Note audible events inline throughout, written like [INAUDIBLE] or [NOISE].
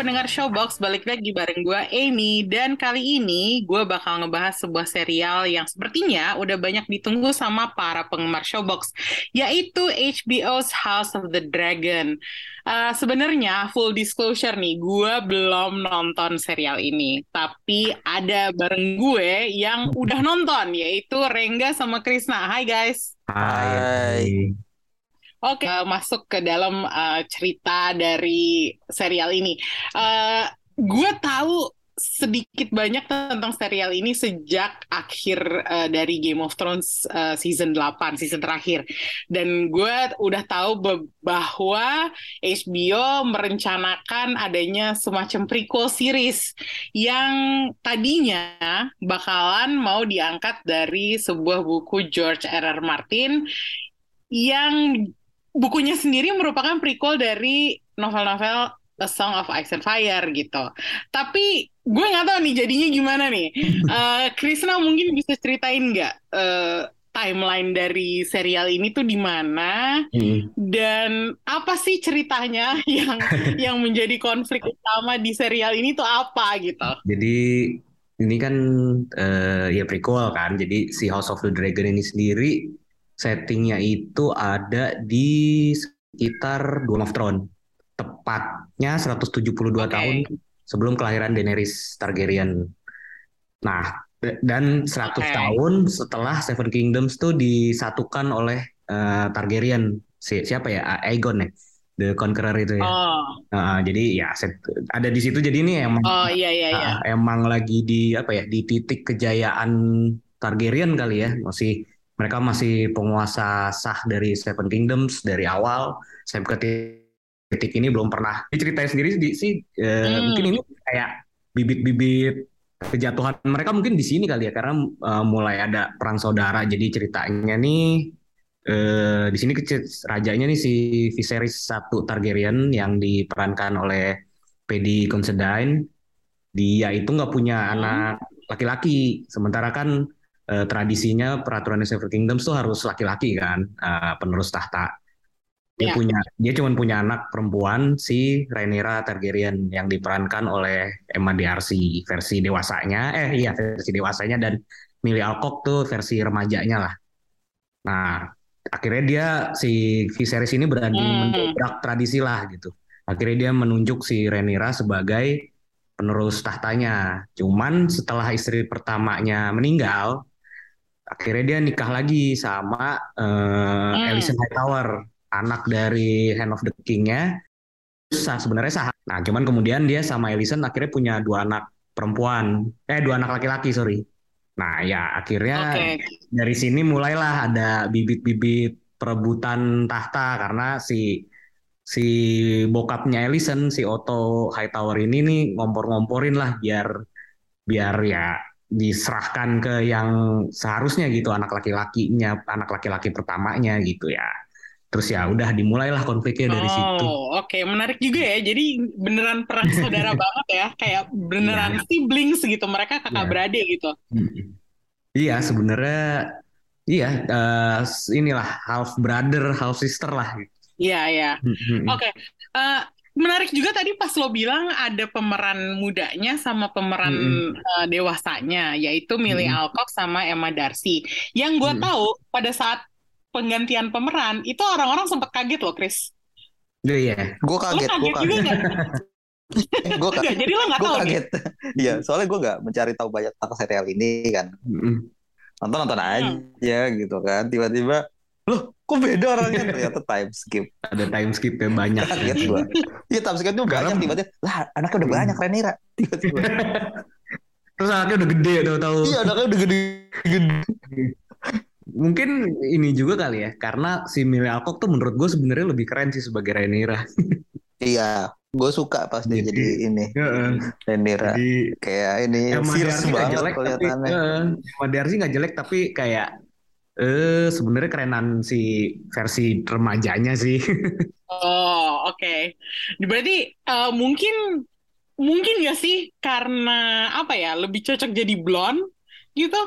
Pendengar Showbox, balik lagi bareng gue Amy dan kali ini gue bakal ngebahas sebuah serial yang sepertinya udah banyak ditunggu sama para penggemar Showbox, yaitu HBO's House of the Dragon. Uh, Sebenarnya full disclosure nih, gue belum nonton serial ini, tapi ada bareng gue yang udah nonton, yaitu Rengga sama Krisna. Hai guys. Hai. Oke, uh, masuk ke dalam uh, cerita dari serial ini. Uh, gue tahu sedikit banyak tentang serial ini sejak akhir uh, dari Game of Thrones uh, season 8, season terakhir. Dan gue udah tahu bahwa HBO merencanakan adanya semacam prequel series yang tadinya bakalan mau diangkat dari sebuah buku George R. R. Martin yang bukunya sendiri merupakan prequel dari novel-novel A Song of Ice and Fire gitu. Tapi gue nggak tahu nih jadinya gimana nih. [LAUGHS] Uh, Krisna mungkin bisa ceritain nggak uh, timeline dari serial ini tuh di mana hmm. dan apa sih ceritanya [LAUGHS] yang [LAUGHS] yang menjadi konflik utama di serial ini tuh apa gitu. Jadi ini kan uh, ya prequel kan. Jadi si House of the Dragon ini sendiri settingnya itu ada di sekitar Game of Thrones. Tepatnya 172 okay. tahun sebelum kelahiran Daenerys Targaryen. Nah, dan 100 okay. tahun setelah Seven Kingdoms tuh disatukan oleh uh, Targaryen. Si, siapa ya? Aegon ya. The Conqueror itu ya. Oh. Uh, jadi ya ada di situ jadi ini emang Oh iya iya iya. Uh, emang lagi di apa ya? di titik kejayaan Targaryen kali ya. Masih mereka masih penguasa sah dari Seven Kingdoms dari awal sampai ke titik ini belum pernah diceritain sendiri sih hmm. mungkin ini kayak bibit-bibit kejatuhan mereka mungkin di sini kali ya karena uh, mulai ada perang saudara jadi ceritanya nih uh, di sini rajanya nih si Viserys satu Targaryen yang diperankan oleh Paddy Considine dia itu nggak punya hmm. anak laki-laki sementara kan uh, tradisinya peraturan Seven Kingdoms tuh harus laki-laki kan uh, penerus tahta. Dia yeah. punya dia cuma punya anak perempuan si Rhaenyra Targaryen yang diperankan oleh Emma D'Arcy versi dewasanya eh iya versi dewasanya dan Millie Alcock tuh versi remajanya lah. Nah, akhirnya dia si Viserys ini berani hmm. mendobrak tradisi lah gitu. Akhirnya dia menunjuk si Rhaenyra sebagai penerus tahtanya. Cuman setelah istri pertamanya meninggal, akhirnya dia nikah lagi sama uh, hmm. Alicent Hightower anak dari Hand of the King-nya sah sebenarnya sah nah cuman kemudian dia sama Alicent akhirnya punya dua anak perempuan eh dua anak laki-laki sorry nah ya akhirnya okay. dari sini mulailah ada bibit-bibit perebutan tahta karena si si bokapnya Alicent si Otto Hightower ini nih ngompor-ngomporin lah biar biar ya diserahkan ke yang seharusnya gitu anak laki-lakinya anak laki-laki pertamanya gitu ya terus ya udah dimulailah konfliknya dari oh, situ. Oh oke okay. menarik juga ya jadi beneran perang [LAUGHS] saudara banget ya kayak beneran yeah. siblings gitu mereka kakak yeah. beradik gitu. Iya sebenarnya iya uh, inilah half brother half sister lah. Iya iya. Oke okay. uh, eh, menarik juga tadi pas lo bilang ada pemeran mudanya sama pemeran mm -hmm. uh, dewasanya yaitu Millie mm -hmm. Alcock sama Emma Darcy. Yang gue mm -hmm. tahu pada saat penggantian pemeran itu orang-orang sempat kaget loh, Chris. Iya, iya. Gue kaget. Gue kaget. Juga [LAUGHS] gue kaget. Jadi lo gak tahu kaget. [LAUGHS] Iya, soalnya gue gak mencari tahu banyak tentang serial ini kan. Nonton nonton aja hmm. gitu kan. Tiba-tiba loh kok beda orangnya? [LAUGHS] Ternyata time skip. Ada time skip ya banyak. Kaget gua. Iya time skip tuh banyak tiba-tiba. Lah anaknya udah banyak Renira. Tiba-tiba. [LAUGHS] Terus anaknya udah gede tuh tahu iya anaknya udah gede. Gede [LAUGHS] mungkin ini juga kali ya karena si Millie Alcock tuh menurut gue sebenarnya lebih keren sih sebagai Renira. Iya gue suka pas dia jadi, jadi ini uh, Renira. Jadi, kayak ini fierce banget jelek, kelihatannya. Emma Darcy nggak jelek tapi kayak Eh sebenarnya kerenan si versi remajanya sih. [LAUGHS] oh oke. Okay. Berarti uh, mungkin mungkin gak sih karena apa ya lebih cocok jadi blonde gitu?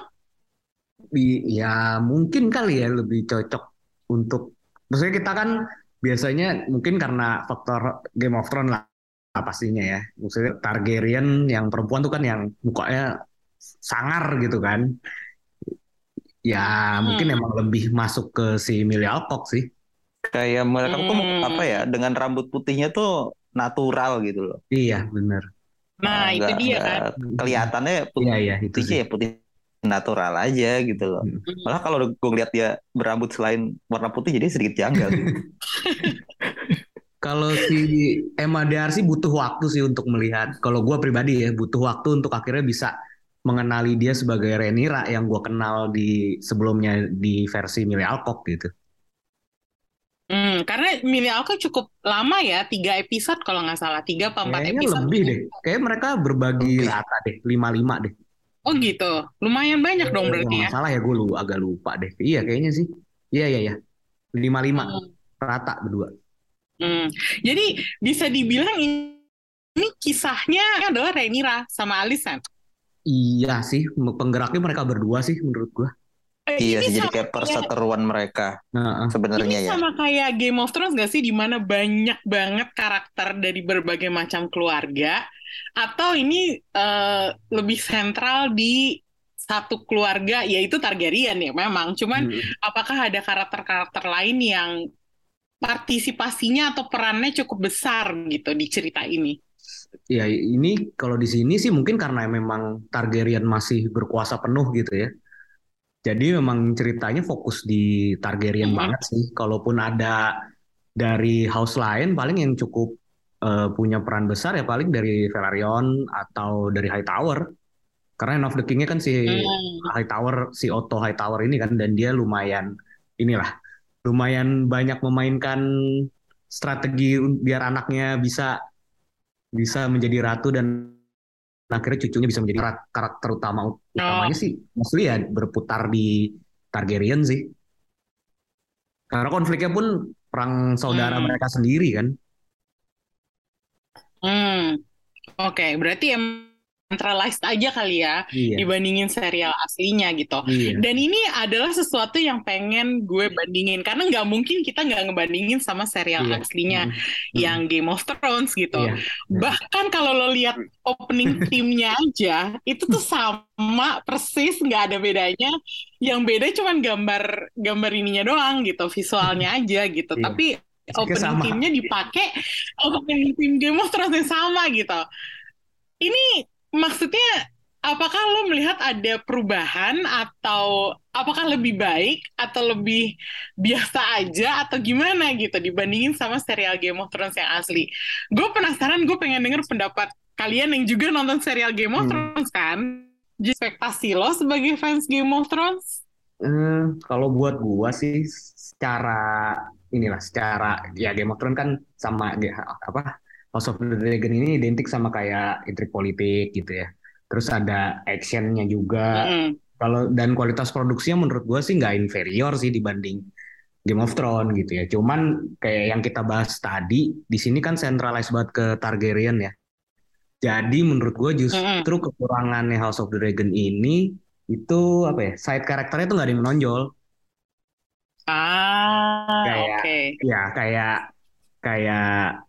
Ya mungkin kali ya lebih cocok untuk maksudnya kita kan biasanya mungkin karena faktor Game of Thrones lah pastinya ya. Maksudnya Targaryen yang perempuan tuh kan yang mukanya sangar gitu kan. Ya hmm. mungkin emang lebih masuk ke si Emilia Alcock sih. Kayak mereka hmm. tuh apa ya dengan rambut putihnya tuh natural gitu loh. Iya benar. Nah, nah itu dia kan. Kelihatannya putih, iya, iya, itu sih ya putih natural aja gitu loh. Hmm. Malah kalau gue lihat dia berambut selain warna putih jadi sedikit janggal. [LAUGHS] [LAUGHS] kalau si Emma Darcy butuh waktu sih untuk melihat. Kalau gue pribadi ya butuh waktu untuk akhirnya bisa mengenali dia sebagai Renira yang gue kenal di sebelumnya di versi Millie Alcock gitu. Hmm, karena Millie Alcock cukup lama ya, tiga episode kalau nggak salah, tiga apa empat episode. lebih deh, kayak mereka berbagi rata deh, lima lima deh. Oh gitu, lumayan banyak dong berarti ya. Salah ya, gue lu agak lupa deh. Iya kayaknya sih, iya iya iya, lima lima hmm. rata berdua. Hmm. Jadi bisa dibilang ini, ini kisahnya adalah Renira sama Alisan. Iya sih, penggeraknya mereka berdua sih menurut gua. Eh, iya sih, jadi kayak perseteruan mereka uh, uh. sebenarnya ya. sama kayak Game of Thrones gak sih, di mana banyak banget karakter dari berbagai macam keluarga, atau ini uh, lebih sentral di satu keluarga, yaitu Targaryen ya memang. Cuman hmm. apakah ada karakter-karakter lain yang partisipasinya atau perannya cukup besar gitu di cerita ini? Ya ini kalau di sini sih mungkin karena memang Targaryen masih berkuasa penuh gitu ya. Jadi memang ceritanya fokus di Targaryen hmm. banget sih. Kalaupun ada dari house lain paling yang cukup uh, punya peran besar ya paling dari Velaryon atau dari Hightower. Karena End of the King-nya kan si hmm. Hightower, si Otto Hightower ini kan dan dia lumayan inilah lumayan banyak memainkan strategi biar anaknya bisa bisa menjadi ratu dan akhirnya cucunya bisa menjadi karakter utama utamanya oh. sih mostly ya berputar di Targaryen sih karena konfliknya pun perang saudara hmm. mereka sendiri kan hmm oke okay. berarti yang centralized aja kali ya iya. dibandingin serial aslinya gitu. Iya. Dan ini adalah sesuatu yang pengen gue bandingin karena nggak mungkin kita nggak ngebandingin sama serial iya. aslinya mm. yang Game of Thrones gitu. Iya. Bahkan kalau lo lihat opening [LAUGHS] timnya aja itu tuh sama persis nggak ada bedanya. Yang beda cuman gambar gambar ininya doang gitu, visualnya aja gitu. Iya. Tapi opening timnya dipakai opening tim Game of Thrones yang sama gitu. Ini maksudnya apakah lo melihat ada perubahan atau apakah lebih baik atau lebih biasa aja atau gimana gitu dibandingin sama serial Game of Thrones yang asli? Gue penasaran, gue pengen denger pendapat kalian yang juga nonton serial Game of hmm. Thrones kan? Ekspektasi lo sebagai fans Game of Thrones? Hmm, kalau buat gue sih secara inilah secara ya Game of Thrones kan sama apa House of the Dragon ini identik sama kayak intrik politik gitu ya. Terus ada actionnya juga. Mm. Kalau dan kualitas produksinya menurut gue sih nggak inferior sih dibanding Game of Thrones gitu ya. Cuman kayak yang kita bahas tadi, di sini kan centralized banget ke Targaryen ya. Jadi menurut gue justru mm. kekurangannya House of the Dragon ini itu apa ya side karakternya tuh nggak ada yang menonjol. Ah, kayak okay. ya kayak kayak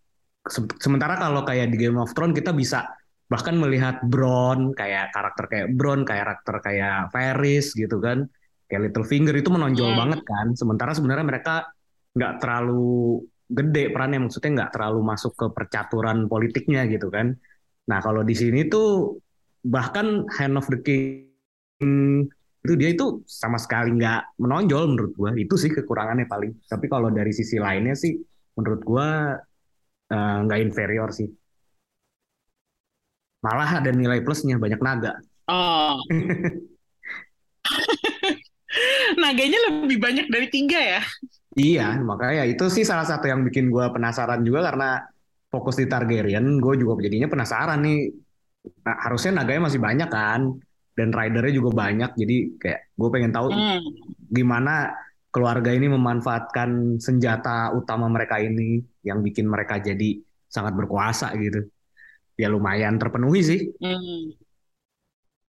sementara kalau kayak di Game of Thrones kita bisa bahkan melihat Bron kayak karakter kayak Bron kayak karakter kayak Ferris gitu kan. Kayak Littlefinger itu menonjol hmm. banget kan. Sementara sebenarnya mereka nggak terlalu gede perannya maksudnya nggak terlalu masuk ke percaturan politiknya gitu kan. Nah kalau di sini tuh bahkan Hand of the King itu dia itu sama sekali nggak menonjol menurut gua. Itu sih kekurangannya paling. Tapi kalau dari sisi lainnya sih menurut gua nggak uh, inferior sih. Malah ada nilai plusnya banyak naga. Oh. [LAUGHS] Naganya lebih banyak dari tiga ya? Iya, makanya itu sih salah satu yang bikin gue penasaran juga karena fokus di Targaryen, gue juga jadinya penasaran nih. Nah, harusnya naganya masih banyak kan, dan ridernya juga banyak jadi kayak gue pengen tahu hmm. gimana keluarga ini memanfaatkan senjata utama mereka ini yang bikin mereka jadi sangat berkuasa gitu ya lumayan terpenuhi sih hmm.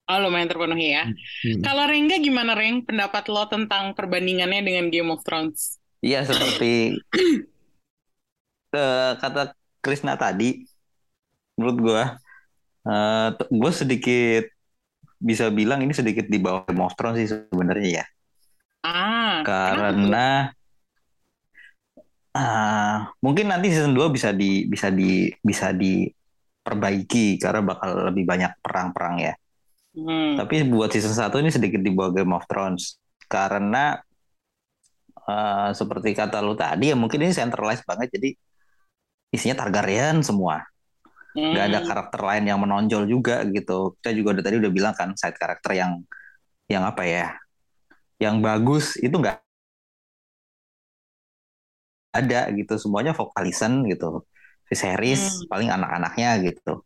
Oh lumayan terpenuhi ya. Hmm. Kalau Rengga gimana Reng pendapat lo tentang perbandingannya dengan Game of Thrones? Iya seperti uh, kata Krisna tadi, menurut gue, uh, gue sedikit bisa bilang ini sedikit di bawah Game of Thrones sih sebenarnya ya. Ah. Karena uh, mungkin nanti season 2 bisa di bisa di bisa diperbaiki karena bakal lebih banyak perang-perang ya. Hmm. Tapi buat season 1 ini sedikit di bawah Game of Thrones karena uh, seperti kata lu tadi ya mungkin ini centralized banget jadi isinya Targaryen semua. Hmm. Gak ada karakter lain yang menonjol juga gitu. Kita juga udah tadi udah bilang kan side karakter yang yang apa ya? Yang bagus itu nggak ada gitu. Semuanya vokalisan gitu. Viserys hmm. paling anak-anaknya gitu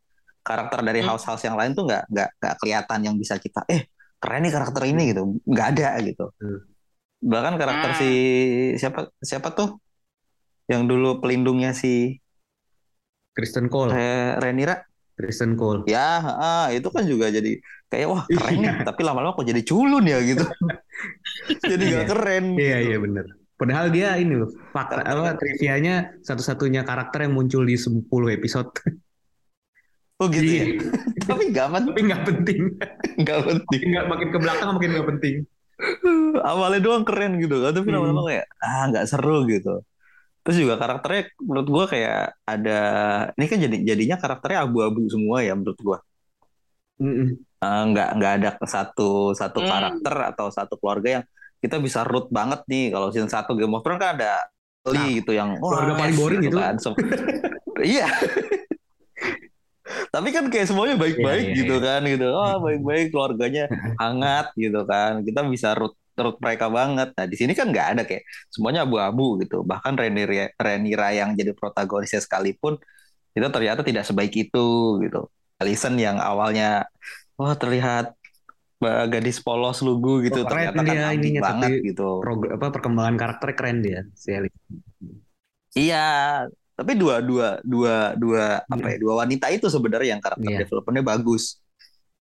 karakter dari hmm. house-house yang lain tuh nggak nggak nggak kelihatan yang bisa kita eh keren nih karakter ini gitu nggak ada gitu hmm. bahkan karakter si ah. siapa siapa tuh yang dulu pelindungnya si Kristen Cole Re Renira Kristen Cole ya ah, itu kan juga jadi kayak wah keren nih iya. tapi lama-lama kok jadi culun ya gitu [LAUGHS] jadi nggak iya. keren iya gitu. iya bener Padahal dia ini loh, fakta apa trivianya satu-satunya karakter yang muncul di 10 episode. [LAUGHS] Oh gitu ya? iya. ya? [LAUGHS] Tapi gak penting. Tapi gak penting. gak penting. Makin ke belakang makin gak penting. Awalnya doang keren gitu kan, tapi hmm. lama-lama kayak ah nggak seru gitu. Terus juga karakternya menurut gue kayak ada ini kan jadi jadinya karakternya abu-abu semua ya menurut gue. Mm uh, nggak nggak ada satu satu mm. karakter atau satu keluarga yang kita bisa root banget nih. Kalau season satu Game of Thrones kan ada Lee nah, gitu yang keluarga paling boring gitu, gitu. kan. So, iya. [LAUGHS] Tapi kan kayak semuanya baik-baik yeah, yeah, gitu yeah. kan gitu. Oh baik-baik keluarganya hangat gitu kan. Kita bisa root root mereka banget. Nah di sini kan nggak ada kayak semuanya abu-abu gitu. Bahkan Renira Renira yang jadi protagonisnya sekalipun itu ternyata tidak sebaik itu gitu Alison yang awalnya wah terlihat gadis polos lugu gitu. oh, ternyata kan dia ininya, banget gitu. apa perkembangan karakter keren dia si Iya, tapi dua dua dua dua apa ya dua wanita itu sebenarnya yang karakter yeah. developmentnya bagus.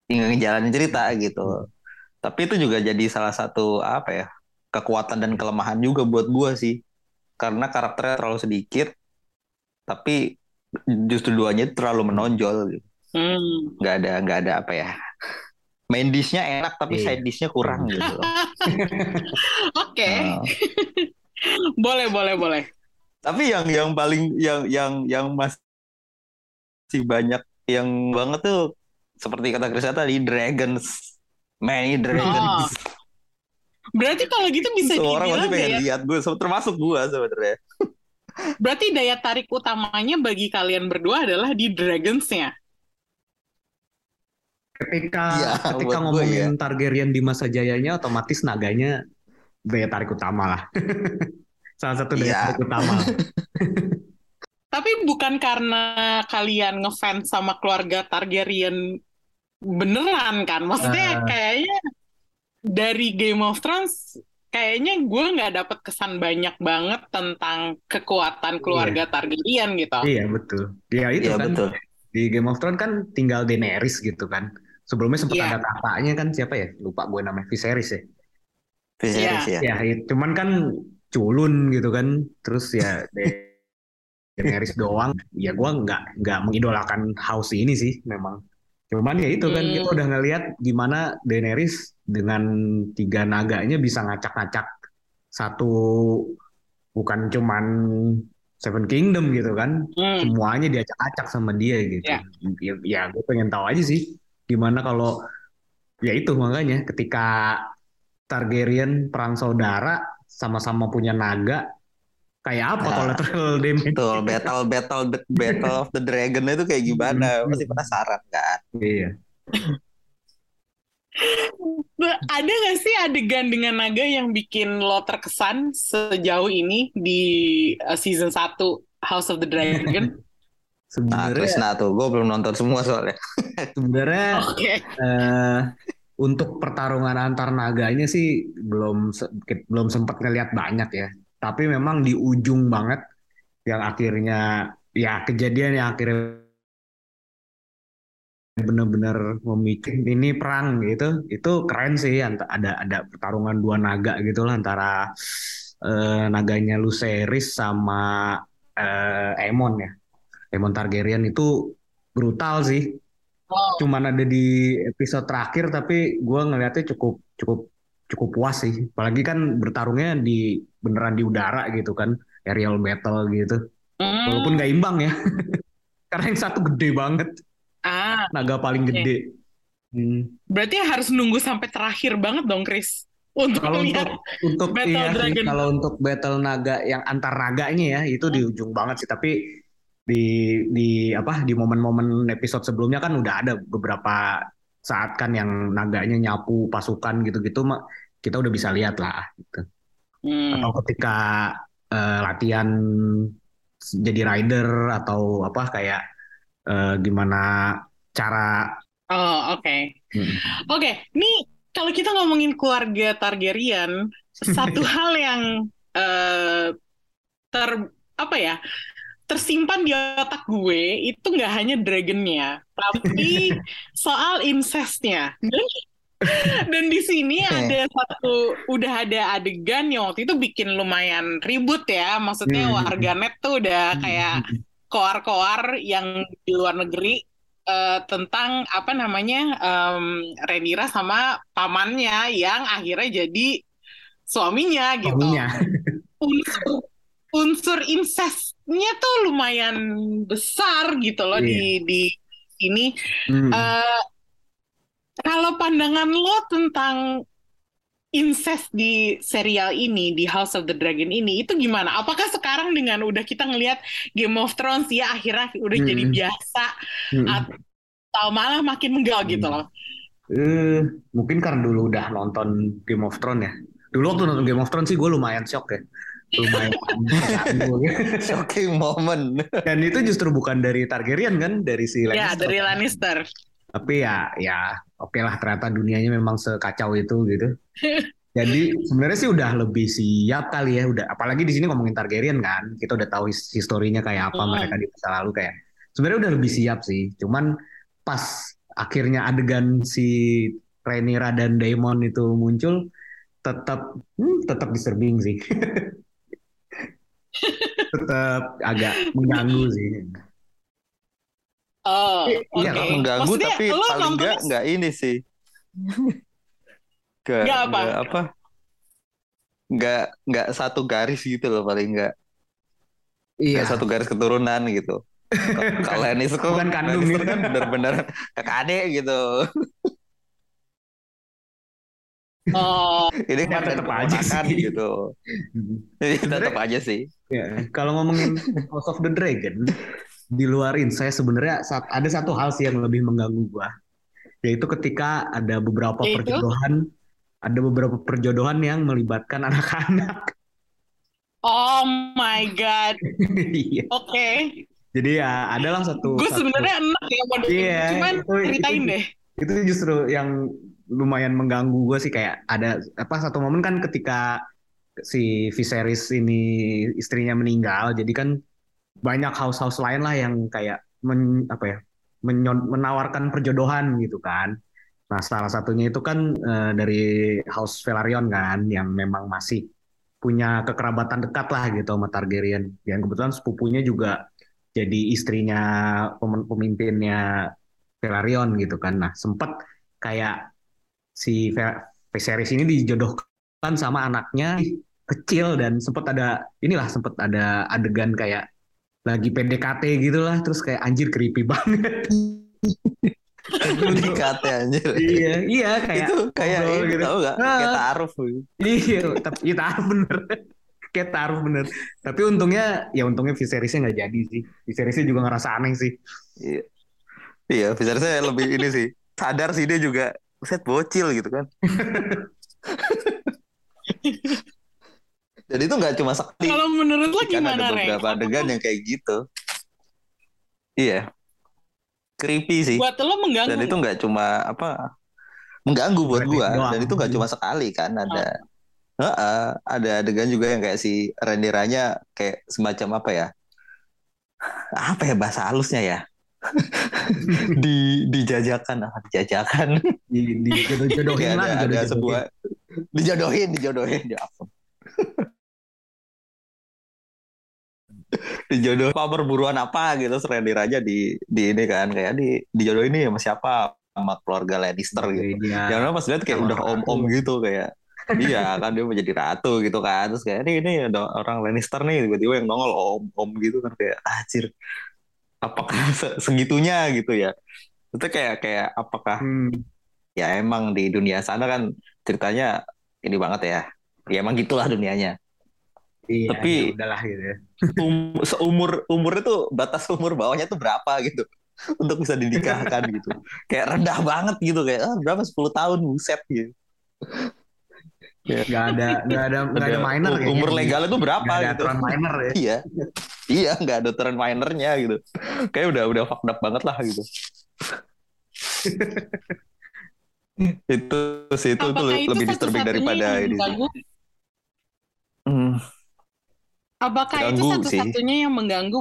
Tinggal ngejalanin cerita gitu. Hmm. tapi itu juga jadi salah satu apa ya kekuatan dan kelemahan juga buat gua sih. Karena karakternya terlalu sedikit tapi justru duanya terlalu menonjol gitu hmm. nggak ada nggak ada apa ya main dishnya enak tapi yeah. side dishnya kurang gitu [LAUGHS] oke uh. boleh boleh boleh tapi yang yang paling yang yang yang masih banyak yang banget tuh seperti kata Chris tadi dragons many dragons. Oh. Berarti kalau gitu bisa Semua orang masih pengen ya? lihat gue termasuk gue sebenarnya. Berarti daya tarik utamanya bagi kalian berdua adalah di dragonsnya. Ketika ya, ketika ngomongin ya. Targaryen di masa jayanya otomatis naganya daya tarik utama lah. [LAUGHS] salah satu dari ya. utama. [LAUGHS] Tapi bukan karena kalian ngefans sama keluarga Targaryen beneran kan? Maksudnya uh, kayaknya dari Game of Thrones kayaknya gue nggak dapet kesan banyak banget tentang kekuatan keluarga iya. Targaryen gitu. Iya betul. Iya itu iya, kan. Betul. Di Game of Thrones kan tinggal Daenerys gitu kan. Sebelumnya sempat yeah. ada kakaknya kan siapa ya? Lupa gue namanya Viserys ya. Viserys yeah. ya. Ya, cuman kan culun gitu kan terus ya Daenerys doang ya gue nggak nggak mengidolakan house ini sih memang cuman ya itu kan hmm. kita udah ngelihat gimana Daenerys dengan tiga naganya bisa ngacak-ngacak satu bukan cuman Seven Kingdom gitu kan hmm. semuanya diacak-acak sama dia gitu yeah. ya, ya gue pengen tahu aja sih gimana kalau ya itu makanya ketika Targaryen perang saudara sama-sama punya naga kayak apa nah, collateral [LAUGHS] damage betul battle battle the battle of the dragon itu kayak gimana? Pasti penasaran kan? Iya. Ada gak sih adegan dengan naga yang bikin lo terkesan sejauh ini di uh, season 1 House of the Dragon? [LAUGHS] Sebenarnya nah, tuh, gue belum nonton semua soalnya. [LAUGHS] Sebenarnya okay. uh, untuk pertarungan antar naganya sih belum belum sempat ngelihat banyak ya. Tapi memang di ujung banget yang akhirnya ya kejadian yang akhirnya benar-benar memicu ini perang gitu itu keren sih ada ada pertarungan dua naga gitu lah antara eh, naganya Lucerys sama eh, Aemon ya Aemon Targaryen itu brutal sih Oh. Cuman ada di episode terakhir tapi gue ngelihatnya cukup cukup cukup puas sih. Apalagi kan bertarungnya di beneran di udara gitu kan, aerial battle gitu. Mm. Walaupun nggak imbang ya. [LAUGHS] Karena yang satu gede banget. Ah. Naga paling okay. gede. Hmm. Berarti harus nunggu sampai terakhir banget dong, Chris. Untuk kalau untuk untuk battle iya sih, kalau untuk battle naga yang antar naganya ya itu hmm. di ujung banget sih. Tapi di di apa di momen-momen episode sebelumnya kan udah ada beberapa saat kan yang naganya nyapu pasukan gitu-gitu kita udah bisa lihat lah gitu. Hmm. Atau ketika uh, latihan jadi rider atau apa kayak uh, gimana cara Oh, oke. Okay. Hmm. Oke, okay. nih kalau kita ngomongin keluarga Targaryen, [LAUGHS] satu hal yang uh, ter apa ya? Tersimpan di otak gue itu nggak hanya dragonnya, tapi [LAUGHS] soal incestnya. Dan di sini ada satu, udah ada adegan yang waktu itu bikin lumayan ribut ya. Maksudnya hmm. warganet tuh udah kayak koar-koar yang di luar negeri uh, tentang apa namanya um, Renira sama pamannya yang akhirnya jadi suaminya gitu. Suaminya. Unsur unsur incestnya tuh lumayan besar gitu loh yeah. di iya. di ini. Hmm. Uh, kalau pandangan lo tentang incest di serial ini di House of the Dragon ini itu gimana? Apakah sekarang dengan udah kita ngelihat Game of Thrones ya akhirnya udah hmm. jadi biasa hmm. atau malah makin menggal gitu hmm. gitu loh? Uh, mungkin karena dulu udah nonton Game of Thrones ya. Dulu waktu nonton Game of Thrones sih gue lumayan shock ya lumayan [LAUGHS] shocking moment. Dan itu justru bukan dari Targaryen kan? Dari si ya, Lannister. ya dari Lannister. Tapi ya ya oke okay lah ternyata dunianya memang sekacau itu gitu. [LAUGHS] Jadi sebenarnya sih udah lebih siap kali ya udah. Apalagi di sini ngomongin Targaryen kan? Kita udah tahu historinya kayak apa hmm. mereka di masa lalu kayak. Sebenarnya udah lebih siap sih. Cuman pas akhirnya adegan si Rhaenyra dan Daemon itu muncul tetap hmm, tetap disturbing sih [LAUGHS] tetap agak mengganggu sih. Oh, iya okay. mengganggu Maksudnya, tapi paling enggak enggak ini sih. Ke, enggak apa? Enggak apa? Enggak enggak satu garis gitu loh paling enggak. Iya. Enggak satu garis keturunan gitu. [LAUGHS] Kalau ini bukan kandung gitu kan benar-benar kakak adik gitu. Oh, [LAUGHS] ini kan tetap aja sih gitu. [LAUGHS] Ini tetap aja sih. Ya, kalau ngomongin House of the Dragon, di luarin saya sebenarnya ada satu hal sih yang lebih mengganggu gua, yaitu ketika ada beberapa Yaitu? perjodohan, ada beberapa perjodohan yang melibatkan anak-anak. Oh my god. Iya. Oke. Okay. Jadi ya adalah satu. Gue sebenarnya enak ya mau iya, cuman itu, ceritain itu, deh. Itu justru yang lumayan mengganggu gue sih kayak ada apa satu momen kan ketika si Viserys ini istrinya meninggal jadi kan banyak house-house lain lah yang kayak men, apa ya menyon, menawarkan perjodohan gitu kan. Nah salah satunya itu kan uh, dari House Velaryon kan yang memang masih punya kekerabatan dekat lah gitu sama Targaryen. Yang kebetulan sepupunya juga jadi istrinya pemimpinnya Velaryon gitu kan. Nah sempat kayak si Viserys ini dijodohkan sama anaknya kecil dan sempat ada inilah sempat ada adegan kayak lagi PDKT gitu lah terus kayak anjir creepy banget. [LAUGHS] PDKT anjir. Iya iya kayak itu kayak ini gitu. tau gak ah. kayak taruh iya tapi ya taruh bener. [LAUGHS] Kayak taruh bener. Tapi untungnya ya untungnya Viserysnya nggak jadi sih. Viserysnya juga ngerasa aneh sih. Iya. Iya Viserysnya lebih ini sih. Sadar sih dia juga set bocil gitu kan. Jadi itu nggak cuma sekali. Kalau menurut lo kan gimana ada beberapa adegan yang kayak gitu. Iya. Creepy sih. Buat lo mengganggu dan itu nggak? cuma apa mengganggu buat gua. dan itu gak cuma sekali kan. Ada oh. uh, uh, ada adegan juga yang kayak si renderanya kayak semacam apa ya? Apa ya bahasa halusnya ya [LAUGHS] di dijajakan apa dijajakan. [LAUGHS] Di, di jodohin ada, ada sebuah dijodohin dijodohin ya ampun. [LAUGHS] Dijodoh apa perburuan apa? gitu Randy aja di di ini kan kayak di dijodohin ini sama siapa? Sama keluarga Lannister gitu. Ya. Yang pas lihat kayak udah om-om gitu kayak iya kan dia mau jadi ratu gitu kan. Terus kayak ini ini ada orang Lannister nih tiba-tiba yang nongol om-om gitu kan kayak acir apakah [LAUGHS] segitunya gitu ya itu kayak kayak apakah hmm. ya emang di dunia sana kan ceritanya ini banget ya ya emang gitulah dunianya Iya, tapi ya udahlah gitu ya. [LAUGHS] um, seumur umur itu batas umur bawahnya tuh berapa gitu [LAUGHS] untuk bisa dinikahkan gitu. Kayak rendah banget gitu kayak ah, berapa 10 tahun buset gitu. Ya. Gak ada gak ada gak ada minor kayaknya. Umur legal itu berapa gak ada gitu. minor ya. iya. [LAUGHS] Iya, nggak ada aturan minornya gitu. Kayak udah udah fucked up banget lah gitu. [LAUGHS] itu sih itu tuh lebih disturbing daripada ini. Hmm. Apakah itu satu-satunya yang mengganggu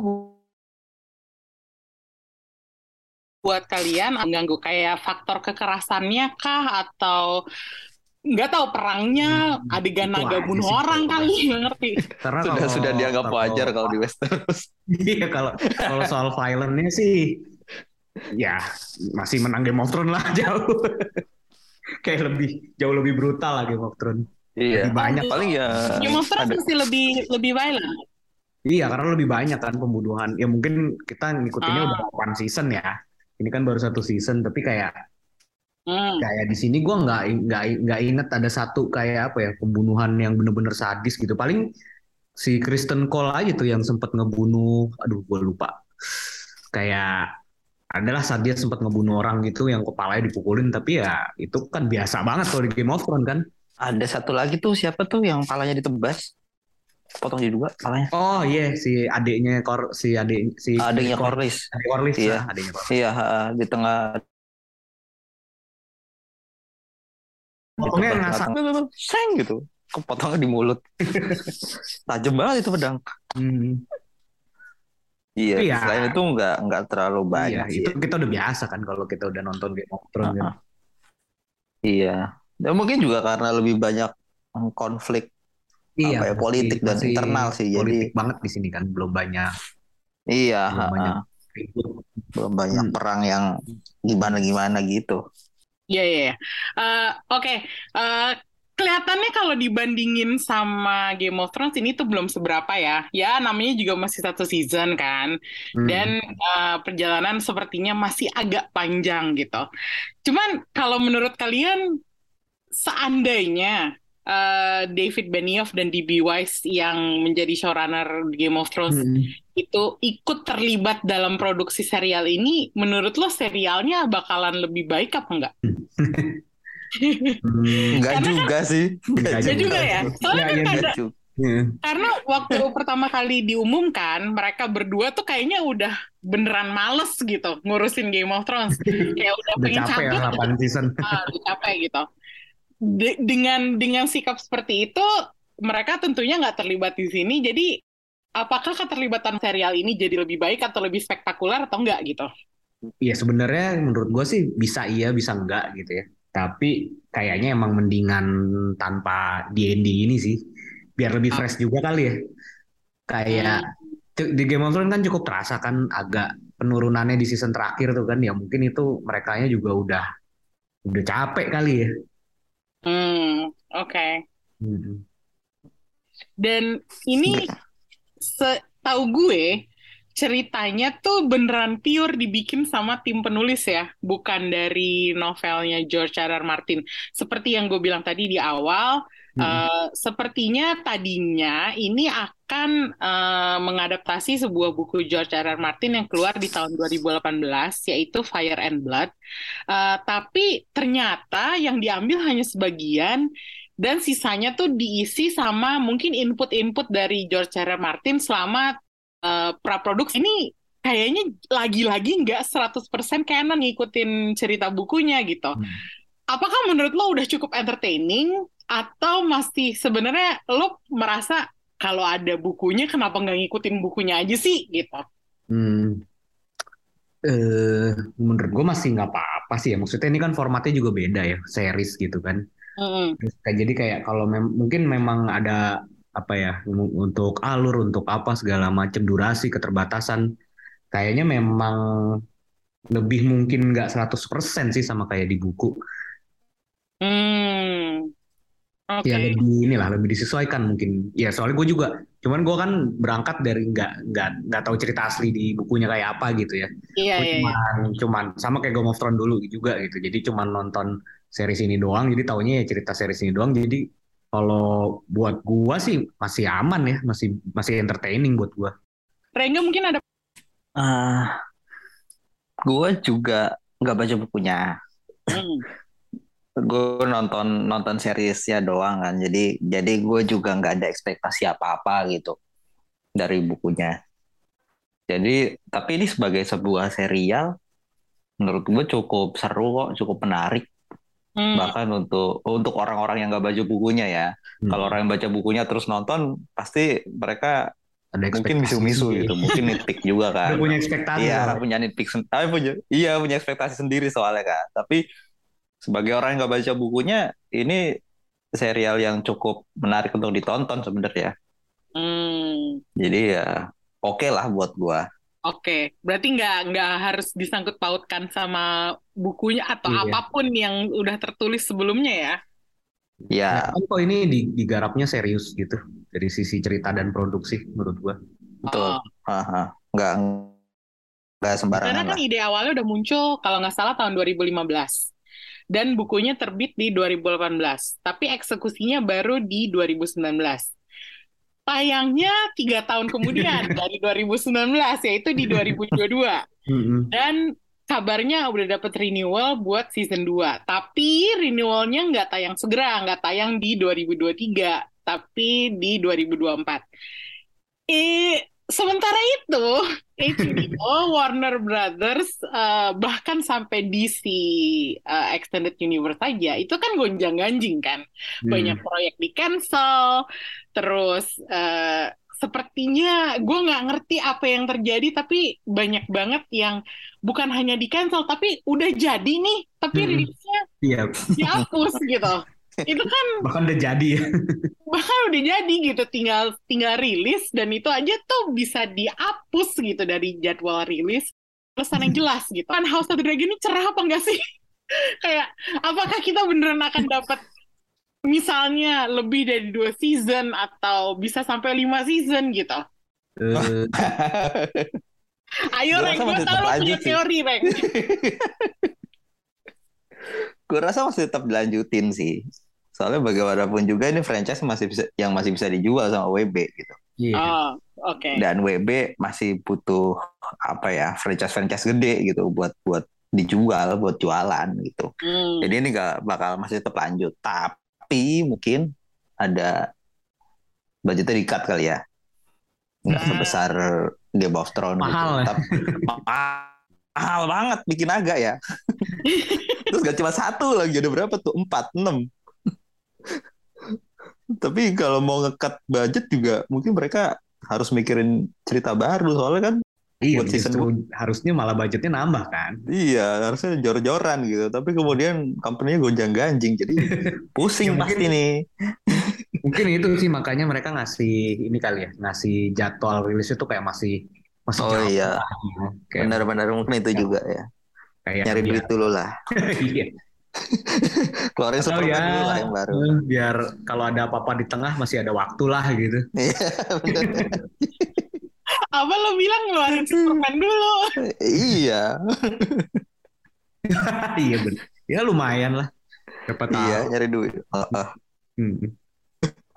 buat kalian? Mengganggu kayak faktor kekerasannya kah atau nggak tahu perangnya hmm, adegan naga bunuh orang kali nggak ngerti. Karena sudah kalau, sudah dianggap kalau, wajar kalau di Westeros. [LAUGHS] Iya kalau kalau soal violentnya sih ya masih menang Game of Thrones lah [LAUGHS] jauh. Kayak lebih jauh lebih brutal lah Game of Thrones. Iya. Lebih banyak paling ya. Game of Thrones masih lebih lebih violent. Iya, karena lebih banyak kan pembunuhan. Ya mungkin kita ngikutinnya ah. udah one season ya. Ini kan baru satu season, tapi kayak hmm. kayak di sini gue nggak nggak nggak inget ada satu kayak apa ya pembunuhan yang bener-bener sadis gitu. Paling si Kristen Cole aja tuh yang sempat ngebunuh. Aduh, gue lupa. Kayak adalah saat dia sempat ngebunuh orang gitu yang kepalanya dipukulin tapi ya itu kan biasa banget kalau di Game of Thrones kan ada satu lagi tuh siapa tuh yang palanya ditebas? Potong di dua palanya. Oh iya yeah. si adiknya Kor si adik si adiknya Corlys. Adik Corlys iya. Adiknya Corlys. Iya, di tengah Potongnya ngasak. Seng gitu. Kepotongnya di mulut. [LAUGHS] Tajam banget itu pedang. Hmm. Iya, iya, selain itu nggak nggak terlalu iya, banyak. Iya, itu kita udah biasa kan kalau kita udah nonton Game of Thrones. Uh -huh. kan. Iya, dan mungkin juga karena lebih banyak konflik iya, apa ya, politik dan internal sih. Politik jadi banget di sini kan belum banyak. Iya. Belum banyak, belum banyak hmm. perang yang gimana gimana gitu. Iya iya. iya. Uh, Oke. Okay. Uh, eh, kelihatannya kalau dibandingin sama Game of Thrones ini tuh belum seberapa ya. Ya namanya juga masih satu season kan. Hmm. Dan uh, perjalanan sepertinya masih agak panjang gitu. Cuman kalau menurut kalian seandainya uh, David Benioff dan D.B. Weiss yang menjadi showrunner Game of Thrones hmm. Itu ikut terlibat dalam produksi serial ini, menurut lo serialnya bakalan lebih baik apa enggak? hmm, enggak juga kan, sih. Enggak juga, juga ya. Soalnya ya, kan ya, karena, karena waktu [LAUGHS] pertama kali diumumkan, mereka berdua tuh kayaknya udah beneran males gitu ngurusin Game of Thrones. Kayak udah, udah pengen capek ya, cabut. Ya, season. Ah, udah capek gitu de dengan dengan sikap seperti itu mereka tentunya nggak terlibat di sini jadi apakah keterlibatan serial ini jadi lebih baik atau lebih spektakuler atau enggak gitu Iya sebenarnya menurut gue sih bisa iya bisa enggak gitu ya tapi kayaknya emang mendingan tanpa D&D ini sih biar lebih fresh juga kali ya kayak hmm. di Game of Thrones kan cukup terasa kan agak penurunannya di season terakhir tuh kan ya mungkin itu mereka juga udah udah capek kali ya Hmm, oke. Okay. Hmm. Dan ini setahu gue ceritanya tuh beneran pure dibikin sama tim penulis ya, bukan dari novelnya George R. R. Martin. Seperti yang gue bilang tadi di awal, Hmm. Uh, sepertinya tadinya ini akan uh, mengadaptasi sebuah buku George R. R. Martin yang keluar di tahun 2018 yaitu Fire and Blood. Uh, tapi ternyata yang diambil hanya sebagian dan sisanya tuh diisi sama mungkin input-input dari George R. R. Martin selama uh, praproduksi ini kayaknya lagi-lagi nggak 100% canon ngikutin cerita bukunya gitu. Hmm. apakah menurut lo udah cukup entertaining atau masih sebenarnya lo merasa kalau ada bukunya kenapa nggak ngikutin bukunya aja sih gitu? Hmm. Eh, menurut gue masih nggak apa-apa sih ya. Maksudnya ini kan formatnya juga beda ya, series gitu kan. Mm. Jadi kayak kalau mem mungkin memang ada apa ya untuk alur untuk apa segala macam durasi keterbatasan kayaknya memang lebih mungkin nggak 100% sih sama kayak di buku. Hmm. Oke. Ya lebih inilah lebih disesuaikan mungkin. Ya soalnya gue juga, cuman gue kan berangkat dari nggak nggak nggak tahu cerita asli di bukunya kayak apa gitu ya. Iya Gue iya. iya. cuman cuman sama kayak Game of Thrones dulu juga gitu. Jadi cuman nonton series ini doang. Jadi taunya ya cerita series ini doang. Jadi kalau buat gua sih masih aman ya, masih masih entertaining buat gua. Rengga mungkin ada Ah, gue juga nggak baca bukunya. Hmm. [CLEARS THROAT] Gue nonton nonton seriesnya doang kan. Jadi jadi gue juga nggak ada ekspektasi apa-apa gitu dari bukunya. Jadi tapi ini sebagai sebuah serial, menurut gue cukup seru kok, cukup menarik. Hmm. Bahkan untuk untuk orang-orang yang nggak baca bukunya ya. Hmm. Kalau orang yang baca bukunya terus nonton, pasti mereka Ada mungkin misu-misu gitu, mungkin nitpick juga kan. Udah punya ekspektasi. Iya, soalnya. punya nitpick tapi punya iya punya ekspektasi sendiri soalnya kan. Tapi sebagai orang yang nggak baca bukunya, ini serial yang cukup menarik untuk ditonton sebenarnya. Hmm. Jadi ya oke lah buat gua. Oke, berarti nggak nggak harus disangkut pautkan sama bukunya atau Iya. apa pun yang udah tertulis sebelumnya ya. Ya, Nah, kok ini di- digarapnya serius gitu dari sisi cerita dan produksi menurut gua. betul. Oh. Haha. Nggak nggak Karena sembarangan kan lah. ide awalnya udah muncul kalau nggak salah tahun 2015. Dan bukunya terbit di 2018. Tapi eksekusinya baru di 2019. Tayangnya tiga tahun kemudian [LAUGHS] dari 2019, yaitu di 2022. Mm-mm. Dan kabarnya udah dapet renewal buat season 2. Tapi renewalnya nggak tayang segera, nggak tayang di 2023, tapi di 2024. Eh, sementara itu, [LAUGHS] HBO, Warner Brothers, eh, bahkan sampai DC eh, Extended Universe saja, itu kan gonjang-ganjing kan Hmm. banyak proyek di cancel terus eh, sepertinya gue nggak ngerti apa yang terjadi tapi banyak banget yang bukan hanya di cancel tapi udah jadi nih tapi Hmm. rilisnya Iya, dihapus gitu itu kan [LAUGHS] bahkan udah jadi ya. [LAUGHS] bahkan udah jadi gitu tinggal tinggal rilis dan itu aja tuh bisa dihapus gitu dari jadwal rilis pesan yang jelas gitu. Kan House of the Dragon ini cerah apa enggak sih? [LAUGHS] Kayak apakah kita beneran akan dapat misalnya lebih dari dua season atau bisa sampai lima season gitu? Ayo Reng gue tau lo punya teori Reng Gue rasa masih tetap dilanjutin sih. Soalnya bagaimanapun juga ini franchise masih bisa yang masih bisa dijual sama WB gitu. Iya. oh oke Dan WB masih butuh apa ya franchise-franchise gede gitu buat buat dijual, buat jualan gitu. Hmm. Jadi ini nggak bakal masih tetap lanjut. Tapi mungkin ada budgetnya di-cut kali ya. Nggak Hmm. sebesar Game of Thrones Mahal ya. gitu. Tapi, ma- mahal banget bikin naga ya. [LAUGHS] Terus gak cuma satu lagi, ada berapa tuh? Empat, enam. Tapi kalau mau ngekat budget juga mungkin mereka harus mikirin cerita baru soalnya kan Iya, buat season justru harusnya malah budgetnya nambah kan. iya harusnya jor-joran gitu tapi kemudian company-nya gonjang-ganjing jadi [LAUGHS] pusing Ya, pasti mungkin- nih Mungkin itu sih makanya mereka ngasih ini kali ya, ngasih jadwal rilisnya tuh kayak masih masih Oh, jauh iya. gitu. Kayak benar-benar mungkin itu juga ya kayak nyari biar- duit dulu lah [LAUGHS] Iya. [LAUGHS] keluarin Atau Superman ya, dulu lah yang baru eh, biar kalau ada apa-apa di tengah masih ada waktu lah gitu. [LAUGHS] Iya, apa lo bilang ngeluarin Superman dulu iya [LAUGHS] iya bener. Ya lumayan lah. Siapa tahu. iya nyari duit oh. Hmm.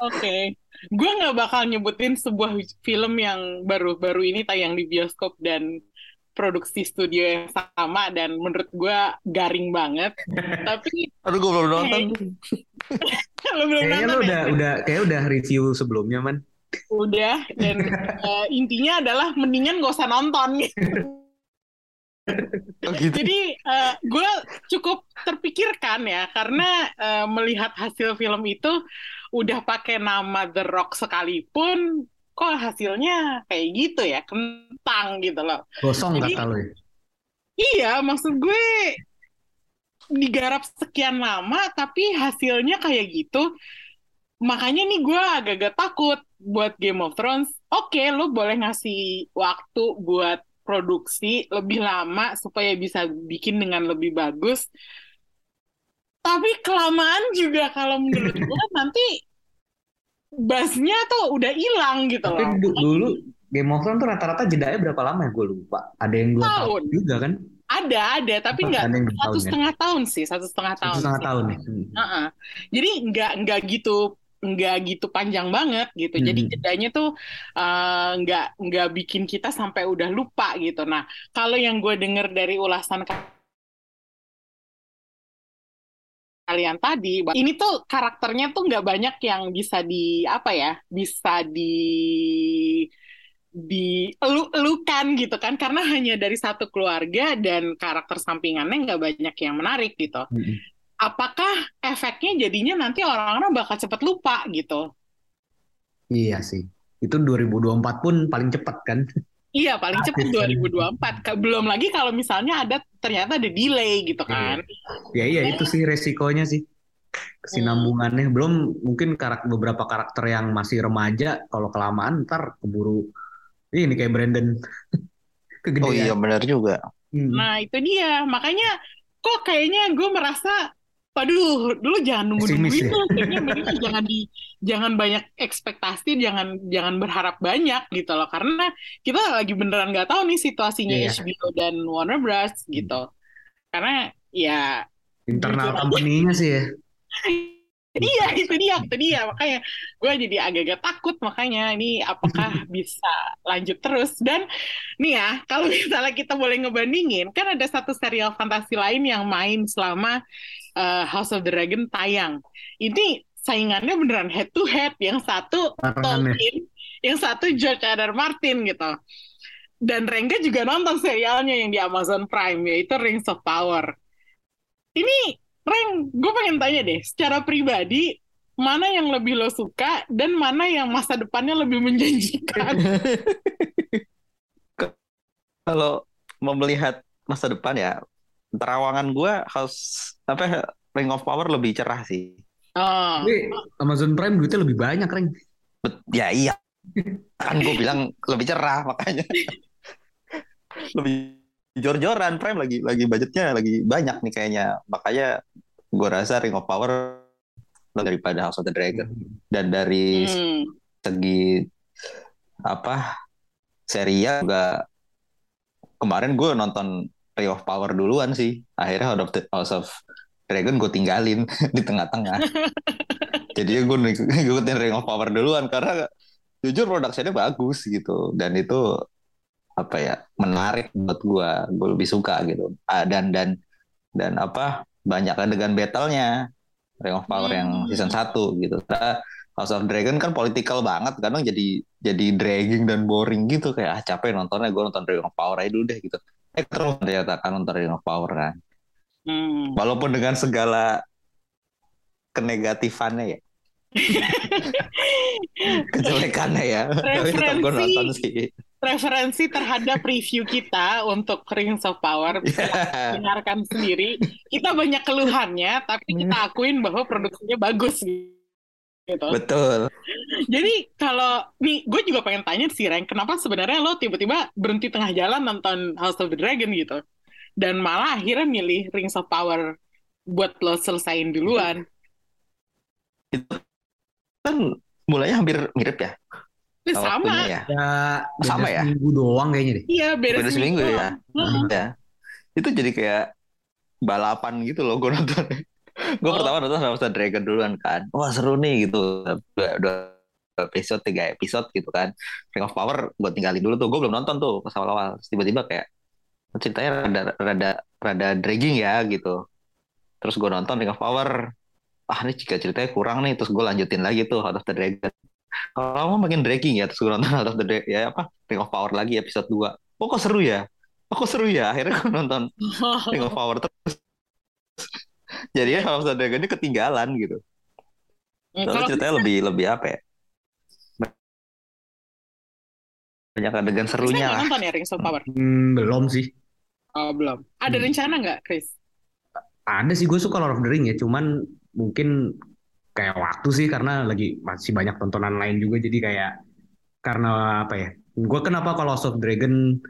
Oke, gue nggak bakal nyebutin sebuah film yang baru-baru ini tayang di bioskop dan produksi studio yang sama dan menurut gue garing banget. [LAUGHS] Tapi aduh gue belum nonton lo [LAUGHS] belum Kayaknya nonton lu ya? udah udah kayak udah review sebelumnya man. Udah dan [LAUGHS] eh, intinya adalah mendingan gak usah nonton gitu. Oh gitu. Jadi uh, gue cukup terpikirkan ya karena uh, melihat hasil film itu udah pakai nama The Rock sekalipun kok hasilnya kayak gitu ya kentang gitu loh. Gosong Jadi, kata lo ya. Iya, maksud gue digarap sekian lama tapi hasilnya kayak gitu. Makanya nih gue agak-agak takut buat Game of Thrones. Oke, okay, lo boleh ngasih waktu buat produksi lebih lama supaya bisa bikin dengan lebih bagus. Tapi kelamaan juga kalau menurut [LAUGHS] gue nanti bassnya tuh udah hilang gitu Tapi loh. Tapi dulu Game of Thrones tuh rata-rata jedanya berapa lama ya gue lupa. Ada yang dua tahun, tahun juga kan? Ada, ada, tapi nggak satu ya? setengah tahun sih, satu setengah tahun. Satu setengah sih. tahun ya. Hmm. Uh -uh. Jadi nggak nggak gitu nggak gitu panjang banget gitu. Hmm. Jadi jedanya tuh uh, nggak nggak bikin kita sampai udah lupa gitu. Nah, kalau yang gue denger dari ulasan kalian tadi, ini tuh karakternya tuh nggak banyak yang bisa di apa ya, bisa di di elukan gitu kan karena hanya dari satu keluarga dan karakter sampingannya nggak banyak yang menarik gitu. Mm -hmm apakah efeknya jadinya nanti orang-orang bakal cepat lupa gitu. Iya sih. Itu 2024 pun paling cepat kan? [LAUGHS] Iya, paling cepat 2024. Belum lagi kalau misalnya ada ternyata ada delay gitu iya. kan. Ya iya itu sih resikonya sih. Kesinambungannya hmm. belum mungkin karakter beberapa karakter yang masih remaja kalau kelamaan ntar keburu ini kayak Brandon kegedean. [LAUGHS] Oh iya benar juga. Hmm. Nah, itu dia. Makanya kok kayaknya gue merasa Waduh, dulu jangan nunggu nunggu itu, ya? kayaknya mendingan jangan di jangan banyak ekspektasi, jangan jangan berharap banyak gitu loh, karena kita lagi beneran nggak tahu nih situasinya yeah. HBO dan Warner Bros gitu, karena ya internal company-nya sih ya. [LAUGHS] Iya itu dia itu dia. makanya gue jadi agak-agak takut makanya ini apakah [LAUGHS] bisa lanjut terus. Dan nih ya kalau [LAUGHS] misalnya kita boleh ngebandingin kan ada satu serial fantasi lain yang main selama uh, House of the Dragon tayang. Ini saingannya beneran head to head yang satu Tolkien yang satu George R. R. Martin gitu. Dan Rengga juga nonton serialnya yang di Amazon Prime yaitu Rings of Power. Ini Reng, gue pengen tanya deh, secara pribadi, mana yang lebih lo suka dan mana yang masa depannya lebih menjanjikan? [LAUGHS] Kalau mau melihat masa depan ya, terawangan gue harus apa Ring of Power lebih cerah sih. Oh. Tapi Amazon Prime duitnya lebih banyak, Reng. Ya iya. Kan gue bilang lebih cerah makanya. [LAUGHS] lebih jor-joran Prime lagi lagi budgetnya lagi banyak nih kayaknya. Makanya gue rasa Ring of Power daripada House of the Dragon. Dan dari hmm. segi apa serial juga kemarin gue nonton Ring of Power duluan sih. Akhirnya House of, the, House of Dragon gue tinggalin [LAUGHS] di tengah-tengah. [LAUGHS] Jadi gue ngikutin Ring of Power duluan karena jujur produksinya bagus gitu. Dan itu apa ya menarik buat gue gue lebih suka gitu ah, dan dan dan apa banyak adegan battle-nya Ring of Power hmm. yang season 1 gitu. Nah, House of Dragon kan politikal banget, kadang jadi jadi dragging dan boring gitu kayak ah capek nontonnya gue nonton Ring of Power aja dulu deh gitu. Eh terus ternyata kan nonton Ring of Power kan. Hmm. Walaupun dengan segala kenegatifannya ya. [LAUGHS] Kejelekannya ya. Tapi tetap gue nonton sih referensi terhadap review kita untuk Rings of Power bisa [LAUGHS] yeah. dengarkan sendiri. Kita banyak keluhannya, tapi kita hmm. akuin bahwa produksinya bagus gitu. Betul. Jadi kalau nih, gue juga pengen tanya sih, Ren, kenapa sebenarnya lo tiba-tiba berhenti tengah jalan nonton House of the Dragon gitu, dan malah akhirnya milih Rings of Power buat lo selesain duluan. Itu kan mulanya hampir mirip ya sama. Ya. ya sama ya. Seminggu doang kayaknya deh. Iya, beda, beda seminggu, seminggu ya. Hmm. ya. Itu jadi kayak balapan gitu loh gue nonton. [LAUGHS] gue oh. pertama nonton sama Dragon duluan kan. Wah seru nih gitu. Udah, udah episode tiga episode gitu kan. Ring of Power gue tinggalin dulu tuh. Gue belum nonton tuh pas awal-awal. Tiba-tiba kayak ceritanya rada rada rada dragging ya gitu. Terus gue nonton Ring of Power. Ah ini jika ceritanya kurang nih. Terus gue lanjutin lagi tuh House of the Dragon kalau makin dragging ya terus gue nonton House of the Dragon ya apa Ring of Power lagi episode 2 oh kok seru ya aku seru ya akhirnya aku nonton [LAUGHS] Ring of Power terus jadinya House of the Dragon ini ketinggalan gitu Kalau ceritanya lebih lebih apa ya banyak adegan serunya lah nonton ya Rings of Power? Hmm, belum sih. Oh, belum. Ada Hmm. rencana nggak, Chris? Ada sih gue suka Lord of the Ring ya, cuman mungkin kayak waktu sih karena lagi masih banyak tontonan lain juga jadi kayak karena apa ya? Gue kenapa kalau of Dragon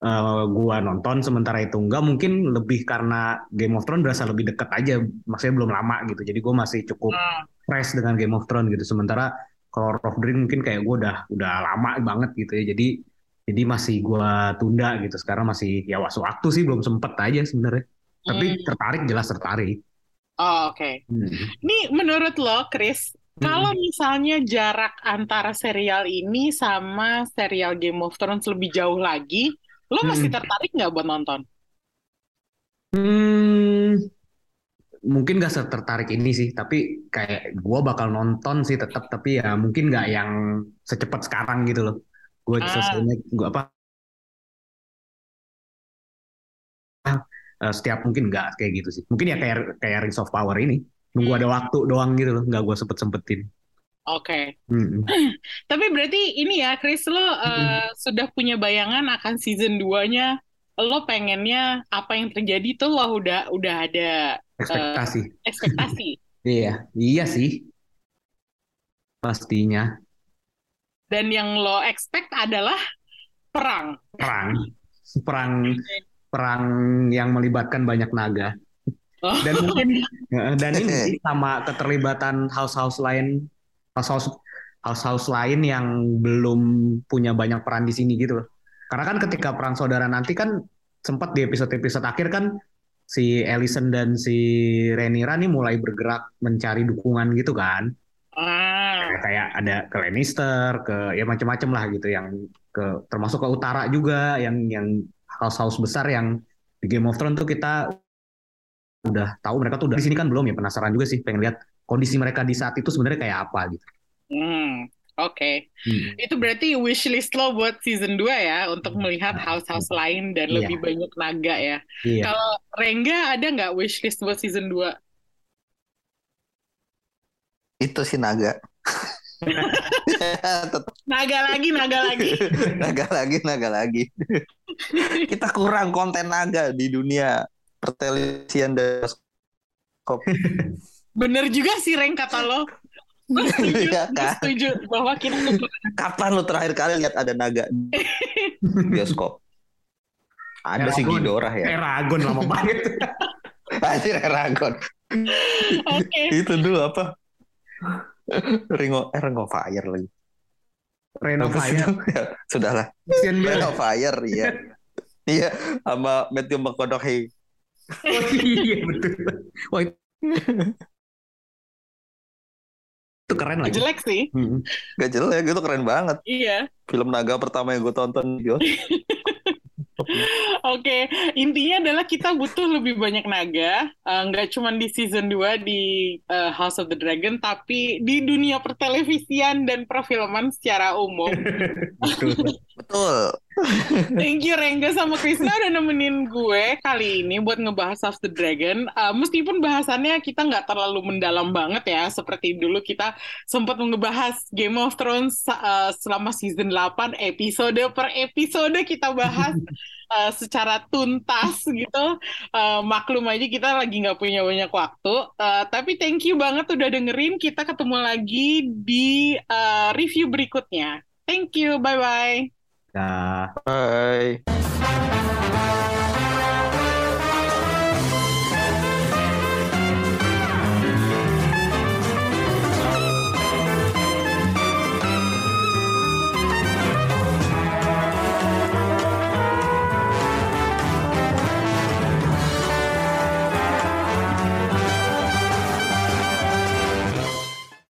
eh gue nonton sementara itu enggak mungkin lebih karena Game of Thrones berasa lebih deket aja, maksudnya belum lama gitu. Jadi gue masih cukup Hmm. fresh dengan Game of Thrones gitu. Sementara kalau Lord of the Ring mungkin kayak gue udah udah lama banget gitu ya. Jadi jadi masih gue tunda gitu. Sekarang masih ya waktu waktu sih belum sempet aja sebenarnya. Tapi Hmm. tertarik jelas tertarik. Oh, oke. Hmm. Nih, menurut lo, Chris, kalau misalnya jarak antara serial ini sama serial Game of Thrones lebih jauh lagi, lo masih Hmm. tertarik nggak buat nonton? Hmm, mungkin gak tertarik ini sih, tapi kayak gue bakal nonton sih tetap, tapi ya mungkin nggak yang secepat sekarang gitu loh. Gue Ah. selesainya gue apa eh, setiap mungkin nggak kayak gitu sih. Mungkin ya kayak kayak Rings of Power ini, nunggu ada waktu doang gitu loh, nggak gue sempet sempetin. Oke. Hmm. [CLEARS THROAT] Tapi berarti ini ya, Chris, lo uh, sudah punya bayangan akan season 2-nya. Lo pengennya apa yang terjadi tuh lo udah udah ada Ekspektasi. ekspektasi. [LAUGHS] Iya, iya sih. Pastinya Dan yang lo expect adalah perang. perang, perang, perang yang melibatkan banyak naga. Oh. Dan mungkin ya, [LAUGHS] dan ini sih sama keterlibatan house-house lain, house-house house-house lain yang belum punya banyak peran di sini gitu loh. Karena kan ketika perang saudara nanti kan sempat di episode-episode akhir kan si Ellison dan si Rhaenyra nih mulai bergerak mencari dukungan gitu kan. Ah. Kayak- kayak ada ke Lannister, ke ya macam-macam lah gitu yang ke termasuk ke utara juga yang yang house-house besar yang di Game of Thrones tuh kita udah tahu mereka tuh udah di sini kan belum ya penasaran juga sih pengen lihat kondisi mereka di saat itu sebenarnya kayak apa gitu. Hmm, oke. Hmm. Itu berarti wishlist lo buat season 2 ya untuk melihat house-house lain dan Iya. lebih banyak naga ya. Iya. Kalau Rengga ada nggak wishlist buat season 2? itu sih naga [LAUGHS] Naga lagi, naga lagi. [LAUGHS] naga lagi naga lagi kita kurang konten naga di dunia pertelevisian dan bioskop Bener juga sih Reng kata lo. Gue setuju, Iya gue kan? setuju bahwa kita kapan lu terakhir kali lihat ada naga di [LAUGHS] bioskop ada sih Eragon. Ghidorah ya Eragon lama banget. [LAUGHS] Anjir Eragon Oke. itu dulu apa Ring of, eh, Ring of Fire lagi sih Fire. itu? Ya, sudahlah of Fire iya iya sama Matthew McConaughey Oh, iya betul. Wah itu, itu keren lagi. Jelek sih. Hmm. gak jelek itu keren banget Iya. film naga pertama yang gue tonton [LAUGHS] Oke, intinya adalah kita butuh lebih banyak naga, Eh, nggak cuma di season 2 di eh, House of the Dragon, tapi di dunia pertelevisian dan perfilman secara umum. [LAUGHS] Betul. Thank you Rengga sama Krisna udah nemenin gue kali ini buat ngebahas House of the Dragon. Eh, meskipun bahasannya kita nggak terlalu mendalam banget ya, seperti dulu kita sempat ngebahas Game of Thrones eh, selama season 8 episode per episode kita bahas [LAUGHS] eh, secara tuntas gitu. Eh, maklum aja kita lagi nggak punya banyak waktu. Eh, tapi thank you banget udah dengerin. Kita ketemu lagi di eh, review berikutnya. Thank you, bye-bye. Nah. bye